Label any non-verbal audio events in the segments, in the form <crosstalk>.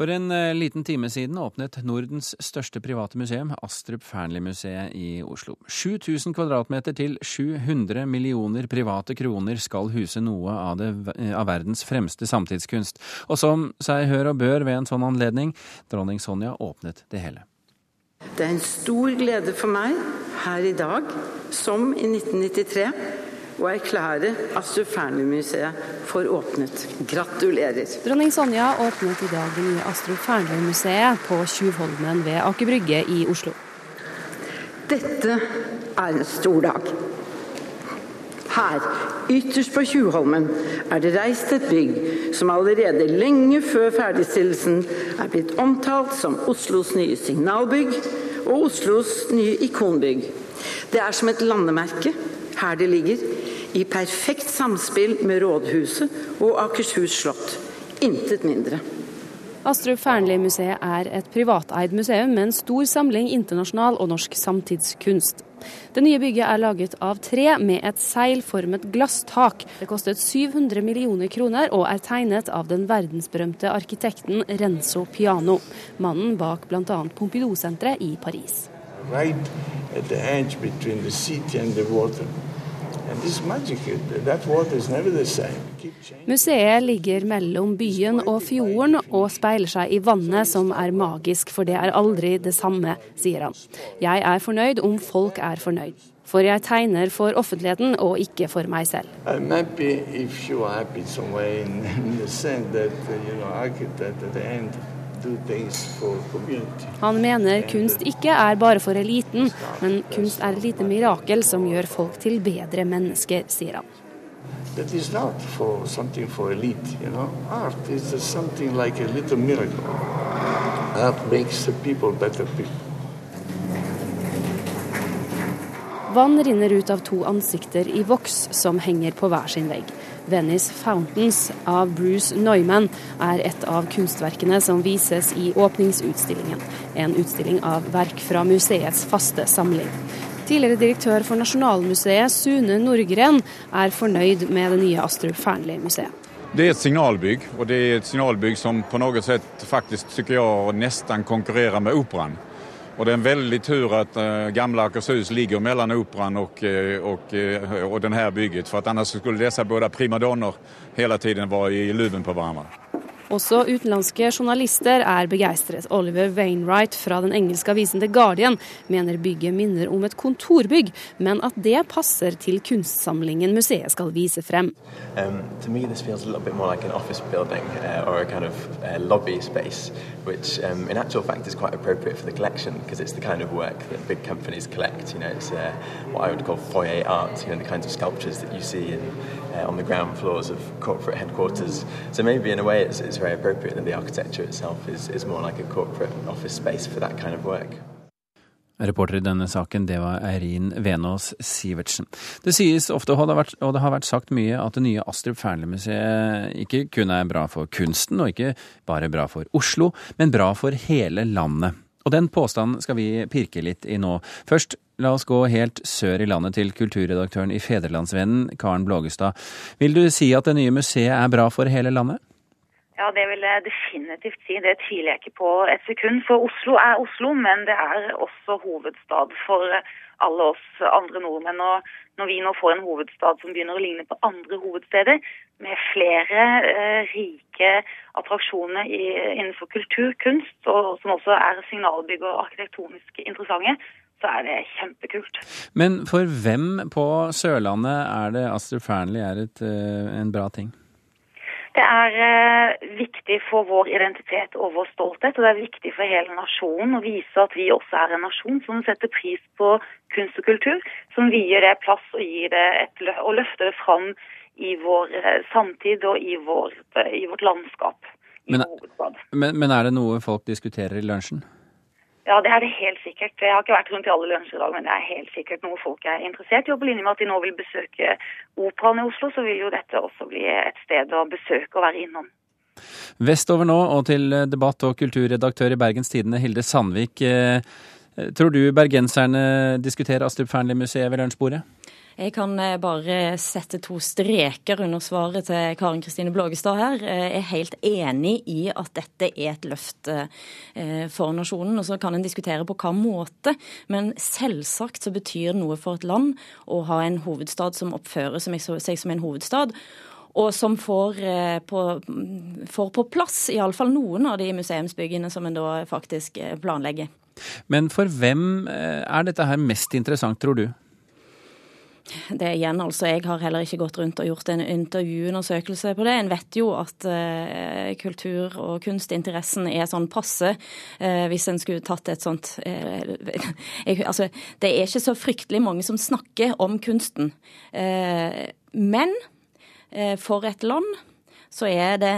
For en eh, liten time siden åpnet Nordens største private museum, Astrup Fearnley-museet i Oslo. 7000 kvadratmeter til 700 millioner private kroner skal huse noe av, det, av verdens fremste samtidskunst. Og som seg hør og bør ved en sånn anledning, dronning Sonja åpnet det hele. Det er en stor glede for meg her i dag, som i 1993 å erklære Astrup Fearnley-museet for åpnet. Gratulerer. Dronning Sonja åpnet i dag det nye Astrup Fearnley-museet på Tjuvholmen ved Aker Brygge i Oslo. Dette er en stor dag. Her, ytterst på Tjuvholmen, er det reist et bygg som allerede lenge før ferdigstillelsen er blitt omtalt som Oslos nye signalbygg og Oslos nye ikonbygg. Det er som et landemerke her det ligger, i perfekt samspill med rådhuset og Akershus slott. Intet mindre. Astrup Fearnley-museet er et privateid museum med en stor samling internasjonal og norsk samtidskunst. Det nye bygget er laget av tre med et seilformet glasstak. Det kostet 700 millioner kroner og er tegnet av den verdensberømte arkitekten Renzo Piano, mannen bak bl.a. Pompidou-senteret i Paris. Right at the edge between the city and the water. Museet ligger mellom byen og fjorden og speiler seg i vannet, som er magisk, for det er aldri det samme, sier han. Jeg er fornøyd om folk er fornøyd. For jeg tegner for offentligheten og ikke for meg selv. I'm han mener kunst ikke er bare for eliten, men kunst er et lite mirakel som gjør folk til bedre mennesker, sier han. That is not for something for elite, you know. Art is something like a little miracle. Art makes the people better people. Vann rinner ut av to ansikter i voks som henger på hver sin vegg. Venice Fountains av Bruce Neumann er et av kunstverkene som vises i åpningsutstillingen. En utstilling av verk fra museets faste samling. Tidligere direktør for Nasjonalmuseet, Sune Nordgren, er fornøyd med det nye Astrup Fearnley-museet. Det er et signalbygg, og det er et signalbygg som på noe sett faktisk, syns jeg, nesten konkurrerer med operaen. Og det er en veldig tur at uh, gamle Akershus ligger mellom Operaen og, uh, og, uh, og denne bygget. For at ellers skulle disse både primadonner hele tiden være i luven på hverandre. Også utenlandske journalister er begeistret. Oliver Wainwright fra den engelske avisen The Guardian mener bygget minner om et kontorbygg, men at det passer til kunstsamlingen museet skal vise frem. Um, me like building uh, kind of uh, space, which um, fact kind of collect. You know, it's uh, what I would call foyer art, you know, the kinds of sculptures that you see in uh, on the ground floors of corporate headquarters. So maybe in a way it's, it's very appropriate that the architecture itself is, is more like a corporate office space for that kind of work. Reporter i denne saken, det var Eirin Venås Sivertsen. Det sies ofte, og det, vært, og det har vært sagt mye, at det nye Astrup Fearnley-museet ikke kun er bra for kunsten, og ikke bare bra for Oslo, men bra for hele landet. Og den påstanden skal vi pirke litt i nå. Først, la oss gå helt sør i landet til kulturredaktøren i Federlandsvennen, Karen Blågestad. Vil du si at det nye museet er bra for hele landet? Ja, det vil jeg definitivt si. Det tviler jeg ikke på et sekund. For Oslo er Oslo, men det er også hovedstad for alle oss andre nordmenn. Og når vi nå får en hovedstad som begynner å ligne på andre hovedsteder, med flere eh, rike attraksjoner i, innenfor kultur, kunst, og som også er signalbygg og arkitektonisk interessante, så er det kjempekult. Men for hvem på Sørlandet er det Astrup Fearnley er et, eh, en bra ting? Det er eh, viktig for vår identitet og vår stolthet, og det er viktig for hele nasjonen å vise at vi også er en nasjon som setter pris på kunst og kultur, som vier det plass og, gir det et, og løfter det fram i vår eh, samtid og i, vår, eh, i vårt landskap. I men, men, men er det noe folk diskuterer i lunsjen? Ja, det er det helt sikkert. Jeg har ikke vært rundt i alle lunsjer i dag, men det er helt sikkert noe folk er interessert i. Og på linje med at de nå vil besøke Operaen i Oslo, så vil jo dette også bli et sted å besøke og være innom. Vestover nå og til debatt- og kulturredaktør i Bergens Tidende, Hilde Sandvik. Eh, tror du bergenserne diskuterer Astrup Fearnley-museet ved lunsjbordet? Jeg kan eh, bare sette to streker under svaret til Karin Kristine Blågestad her. Jeg er helt enig i at dette er et løft for nasjonen. og Så kan en diskutere på hva måte, men selvsagt så betyr det noe for et land å ha en hovedstad som oppfører seg som en hovedstad og som får på, får på plass iallfall noen av de museumsbyggene som en da faktisk planlegger. Men for hvem er dette her mest interessant, tror du? Det igjen, altså, Jeg har heller ikke gått rundt og gjort en intervjuundersøkelse på det. En vet jo at eh, kultur- og kunstinteressen er sånn passe. eh, hvis en skulle tatt et sånt eh, jeg, Altså, det er ikke så fryktelig mange som snakker om kunsten. men for et land så er, det,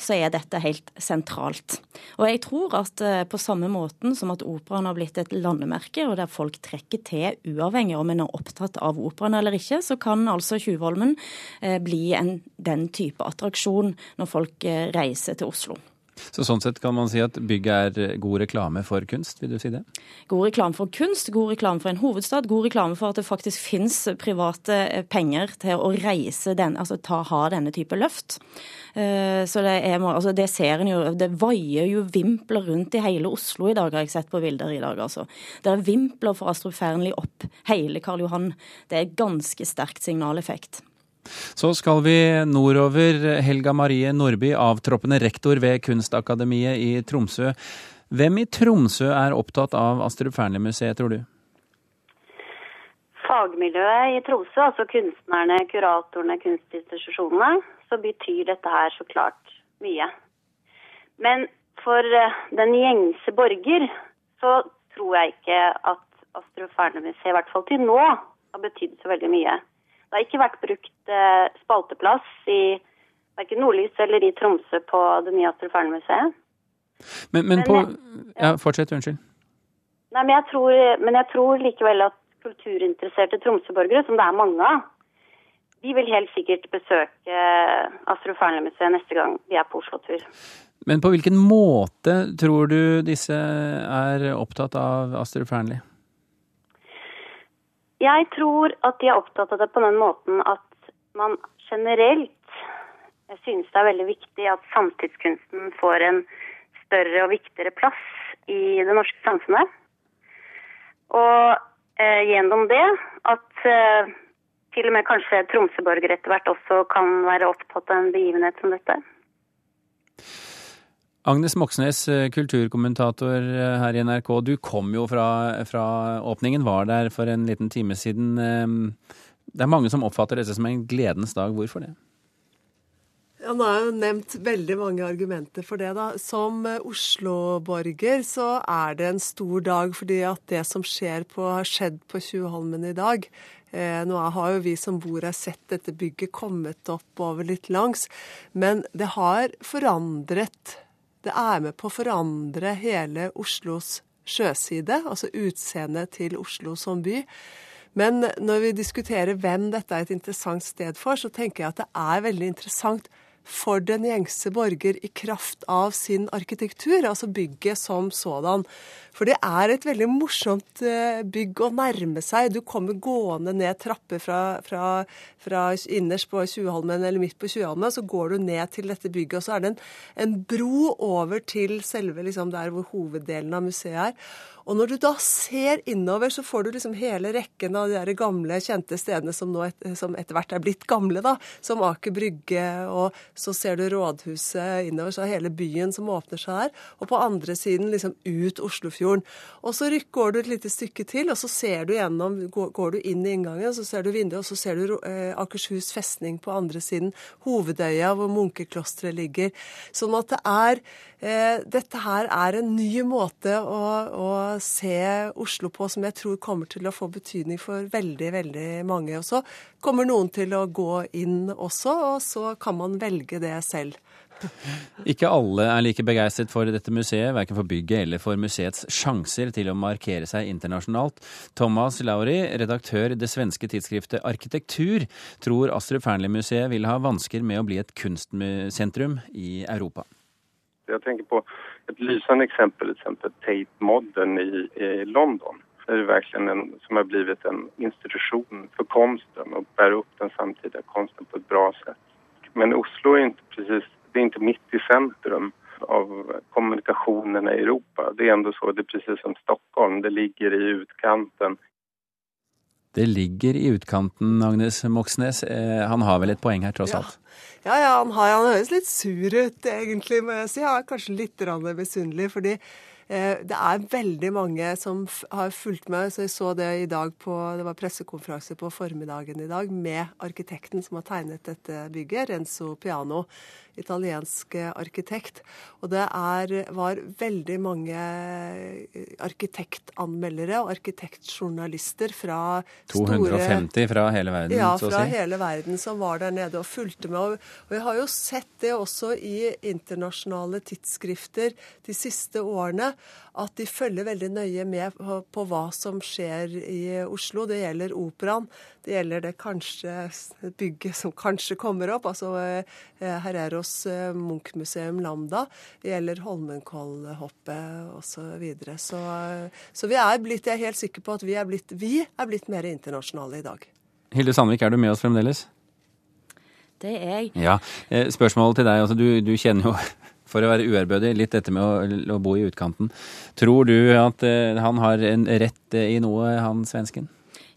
så er, dette helt sentralt. Og jeg tror at eh, på samme måten som at operaen har blitt et landemerke, og der folk trekker til uavhengig om en er opptatt av operaen eller ikke, så kan altså Tjuvholmen eh, bli en, den type attraksjon når folk eh, reiser til Oslo. Så sånn sett kan man si at bygget er god reklame for kunst, vil du si det? God reklame for kunst, god reklame for en hovedstad, god reklame for at det faktisk finnes private penger til å reise den, altså ta, ha denne type løft. Eh, så det, er, altså det ser en jo, det vaier jo vimpler rundt i hele Oslo i dag, har jeg sett på bilder i dag. altså. Det er vimpler for Astrup Fearnley opp hele Karl Johan. Det er ganske sterkt signaleffekt. Så skal vi nordover. Helga Marie Nordby, avtroppende rektor ved Kunstakademiet i Tromsø. Hvem i Tromsø er opptatt av Astrup Fearnley-museet, tror du? Fagmiljøet i Tromsø, altså kunstnerne, kuratorene, kunstinstitusjonene, så betyr dette her så klart mye. Men for eh, den gjengse borger så tror jeg ikke at Astrup Fearnley-museet, i hvert fall til nå, har betydd så veldig mye. Det har ikke vært brukt eh, spalteplass i verken Nordlys eller i Tromsø på det nye Astrup Fearnley-museet. Men, men, men, på Ja, fortsett. Unnskyld. Nei, men jeg, tror, men jeg tror likevel at kulturinteresserte Tromsø-borgere, som det er mange av, de vil helt sikkert besøke Astrup Fearnley-museet neste gang de er på Oslo-tur. Men på hvilken måte tror du disse er opptatt av Astrup Fearnley? Jeg tror at de er opptatt av det på den måten at man generelt synes det er veldig viktig at samtidskunsten får en større og viktigere plass i det norske samfunnet. Og eh, gjennom det at eh, til og med kanskje Tromsø-borgere etter hvert også kan være opptatt av en begivenhet som dette. Agnes Moxnes, eh, kulturkommentator eh, her i NRK. Du kom jo fra, fra, åpningen, var der for en liten time siden. Ehm, det er mange som oppfatter dette som en gledens dag. Hvorfor det? Ja, nå har jo nevnt veldig mange argumenter for det. da. Som eh, Oslo-borger så er det en stor dag fordi at det som skjer på, har skjedd på Tjuvholmen i dag, nå har jo vi som bor her sett dette bygget kommet opp over litt langs, men det har forandret det er med på å forandre hele Oslos sjøside, altså utseendet til Oslo som by. Men når vi diskuterer hvem dette er et interessant sted for, så tenker jeg at det er veldig interessant for den gjengse borger i kraft av sin arkitektur, altså bygget som sådan. For det er et veldig morsomt eh, bygg å nærme seg. Du kommer gående ned trapper fra, fra, fra innerst på Tjuvholmen eller midt på Tjuvholmen, så går du ned til dette bygget, og så er det en, en bro over til selve liksom, der hvor hoveddelen av museet er. Og når du da ser innover, så får du liksom hele rekken av de gamle, kjente stedene som et, som etter hvert er blitt gamle, da. Som Aker Brygge, og så ser du rådhuset innover, så er hele byen som åpner seg der. Og på andre siden liksom ut Oslofjorden. Og så går du et lite stykke til, og så ser du gjennom, går, du inn i inngangen, så ser du vinduet, og så ser du eh, Akershus festning på andre siden. Hovedøya, hvor munkeklosteret ligger. Sånn at det er Dette her er en ny måte å, å se Oslo på som jeg tror kommer til å få betydning for veldig, veldig mange. Og så kommer noen til å gå inn også, og så kan man velge det selv. <laughs> Ikke alle er like begeistret for dette museet, verken for bygget eller for museets sjanser til å markere seg internasjonalt. Thomas Lauri, redaktør i det svenske tidsskriftet Arkitektur, tror Astrup Fearnley-museet vil ha vansker med å bli et kunstsentrum i Europa. Jeg tenker på et lysende eksempel, exempel Tate Modern i, i London. Det er verkligen en som har blivit en institution for konsten og bærer opp den samtida konsten på et bra sett. Men Oslo er ikke precis, det är inte mitt i centrum av kommunikasjonen i Europa. Det er ändå så, det er precis som Stockholm, det ligger i utkanten. Det ligger i utkanten, Agnes Moxnes. Eh, han har vel et poeng her, tross ja. alt? Ja, ja, han, har, han høres litt sur ut, egentlig, må jeg si. Han er kanskje litt misunnelig. fordi det er veldig mange som har fulgt med. så Jeg så det i dag på Det var pressekonferanse på formiddagen i dag med arkitekten som har tegnet dette bygget, Renzo Piano, italiensk arkitekt. Og det er, var veldig mange arkitektanmeldere og arkitektjournalister fra 250 store, fra hele verden, ja, så å si? Ja, fra hele verden som var der nede og fulgte med. Og, jeg har jo sett det også i internasjonale tidsskrifter de siste årene at de følger veldig nøye med på, på, hva som skjer i Oslo. Det gjelder operaen. Det gjelder det kanskje bygget som kanskje kommer opp, altså eh, Herreros eh, Munch-museum Lambda. Det gjelder Holmenkollhoppet osv. Så, videre. så Så vi er blitt, jeg er helt sikker på at vi er blitt, vi er blitt mer internasjonale i dag. Hilde Sandvik, er du med oss fremdeles? Det er jeg. Ja, Spørsmålet til deg. altså Du, du kjenner jo for å være uærbødig, litt dette med å, å, bo i utkanten. Tror du at eh, han har en rett i noe, han svensken?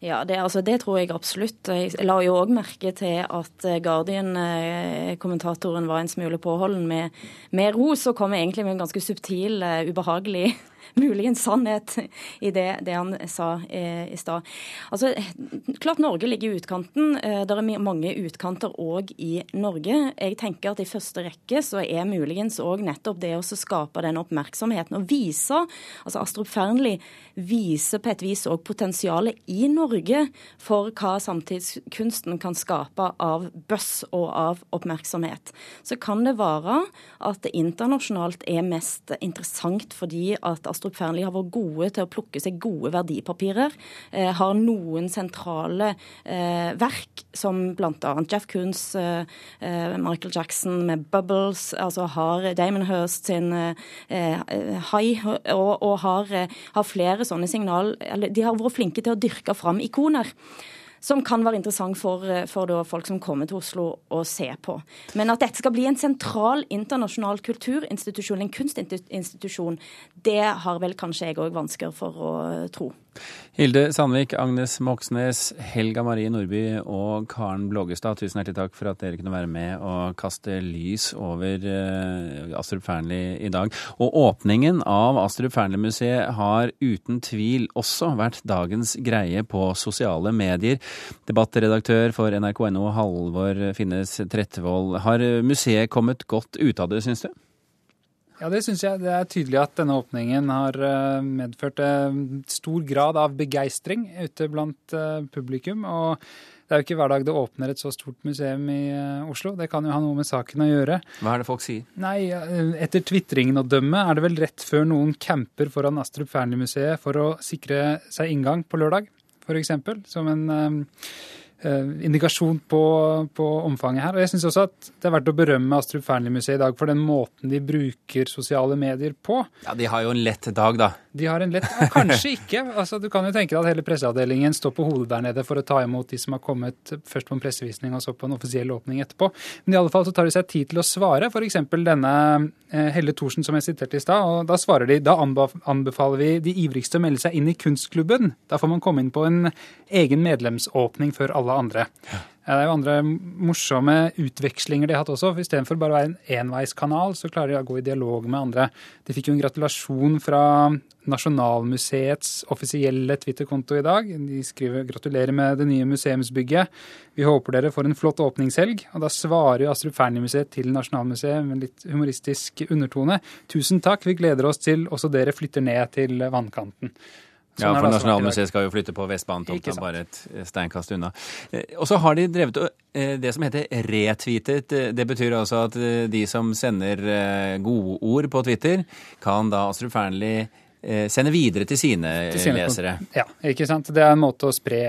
Ja, det, altså, det, tror jeg absolutt. Jeg la jo òg merke til at eh, Guardian-kommentatoren var en smule påholden med, med ros, og kom egentlig med en ganske subtil, ubehagelig muligens sannhet i det, det han sa eh, i stad. Altså, klart Norge ligger i utkanten. Eh, det er mange utkanter òg i Norge. Jeg tenker at i første rekke så er muligens òg nettopp det å skape den oppmerksomheten og vise altså Astrup Fearnley viser på et vis òg potensialet i Norge for hva samtidskunsten kan skape av bøss og av oppmerksomhet. Så kan det være at det internasjonalt er mest interessant fordi at Astrup Fearnley har vært gode til å plukke seg gode verdipapirer. Eh, har noen sentrale eh, verk, som bl.a. Jeff Koons, eh, eh, Michael Jackson med 'Bubbles', altså har Damon Hirst sin eh, eh, 'High', og, og har, har, flere sånne signal... Eller de har vært flinke til å dyrke fram ikoner som kan være interessant for, for folk som kommer til Oslo å se på. Men at dette skal bli en sentral internasjonal kulturinstitusjon, en kunstinstitusjon, det har vel kanskje jeg òg vansker for å tro. Hilde Sandvik, Agnes Moxnes, Helga Marie Nordby og Karen Blågestad, tusen hjertelig takk for at dere kunne være med og kaste lys over uh, Astrup Fearnley i dag. Og åpningen av Astrup Fearnley-museet har uten tvil også vært dagens greie på sosiale medier. Debattredaktør for nrk.no, Halvor Finnes Trettevold. Har museet kommet godt ut av det, syns du? Ja, det syns jeg. Det er tydelig at denne åpningen har eh, medført eh, stor grad av begeistring ute blant eh, publikum. og det er jo ikke hver dag det åpner et så stort museum i Oslo. Det kan jo ha noe med saken å gjøre. Hva er det folk sier? Nei, Etter tvitringen å dømme er det vel rett før noen camper foran Astrup Fearnley-museet for å sikre seg inngang på lørdag, f.eks. Som en Eh, indikasjon på, på, omfanget her. Og jeg syns også at det er verdt å berømme Astrup Fearnley-museet i dag for den måten de bruker sosiale medier på. Ja, De har jo en lett dag, da. De har en lett Kanskje ikke. Altså, du kan jo tenke deg at hele presseavdelingen står på hodet der nede for å ta imot de som har kommet først på en pressevisning og så på en offisiell åpning etterpå. Men i alle fall så tar de seg tid til å svare. F.eks. denne eh, Helle Thorsen som jeg siterte i stad. og Da svarer de da anbefaler vi de ivrigste å melde seg inn i kunstklubben. Da får man komme inn på en egen medlemsåpning før alle andre. Ja. Det er jo andre morsomme utvekslinger de har hatt også. Istedenfor bare å være en enveiskanal, så klarer de å gå i dialog med andre. De fikk jo en gratulasjon fra Nasjonalmuseets offisielle Twitter-konto i dag. De skriver 'gratulerer med det nye museumsbygget'. Vi håper dere får en flott åpningshelg. Og da svarer jo Astrup Fearnley-museet til Nasjonalmuseet med litt humoristisk undertone. Tusen takk, vi gleder oss til også dere flytter ned til vannkanten. Sånn ja, for altså Nasjonalmuseet skal jo flytte på Vestbanetomta, bare et steinkast unna. Eh, og så har de drevet eh, det som heter retweetet. Eh, det betyr altså at de som sender godord på Twitter, kan da Astrup Fearnley sende videre til sine, til sine lesere. Ja, ikke sant. Det er en måte å spre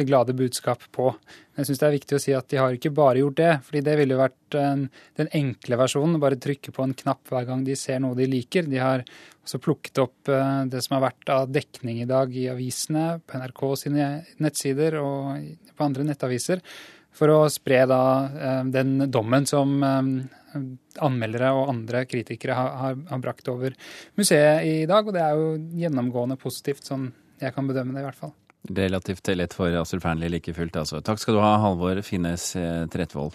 det glade budskap på. Jeg syns det er viktig å si at de har ikke bare gjort det, fordi det ville vært den enkle versjonen. Bare trykke på en knapp hver gang de ser noe de liker. De har også plukket opp eh, det som har vært av dekning i dag i avisene, på NRK sine nettsider og på andre nettaviser, for å spre da eh, den dommen som anmeldere og andre kritikere har, har, har brakt over museet i dag. Og det er jo gjennomgående positivt, sånn jeg kan bedømme det i hvert fall. Relativt lett for Astrup Fearnley like fullt, altså. Takk skal du ha, Halvor Finnes Trettvoll.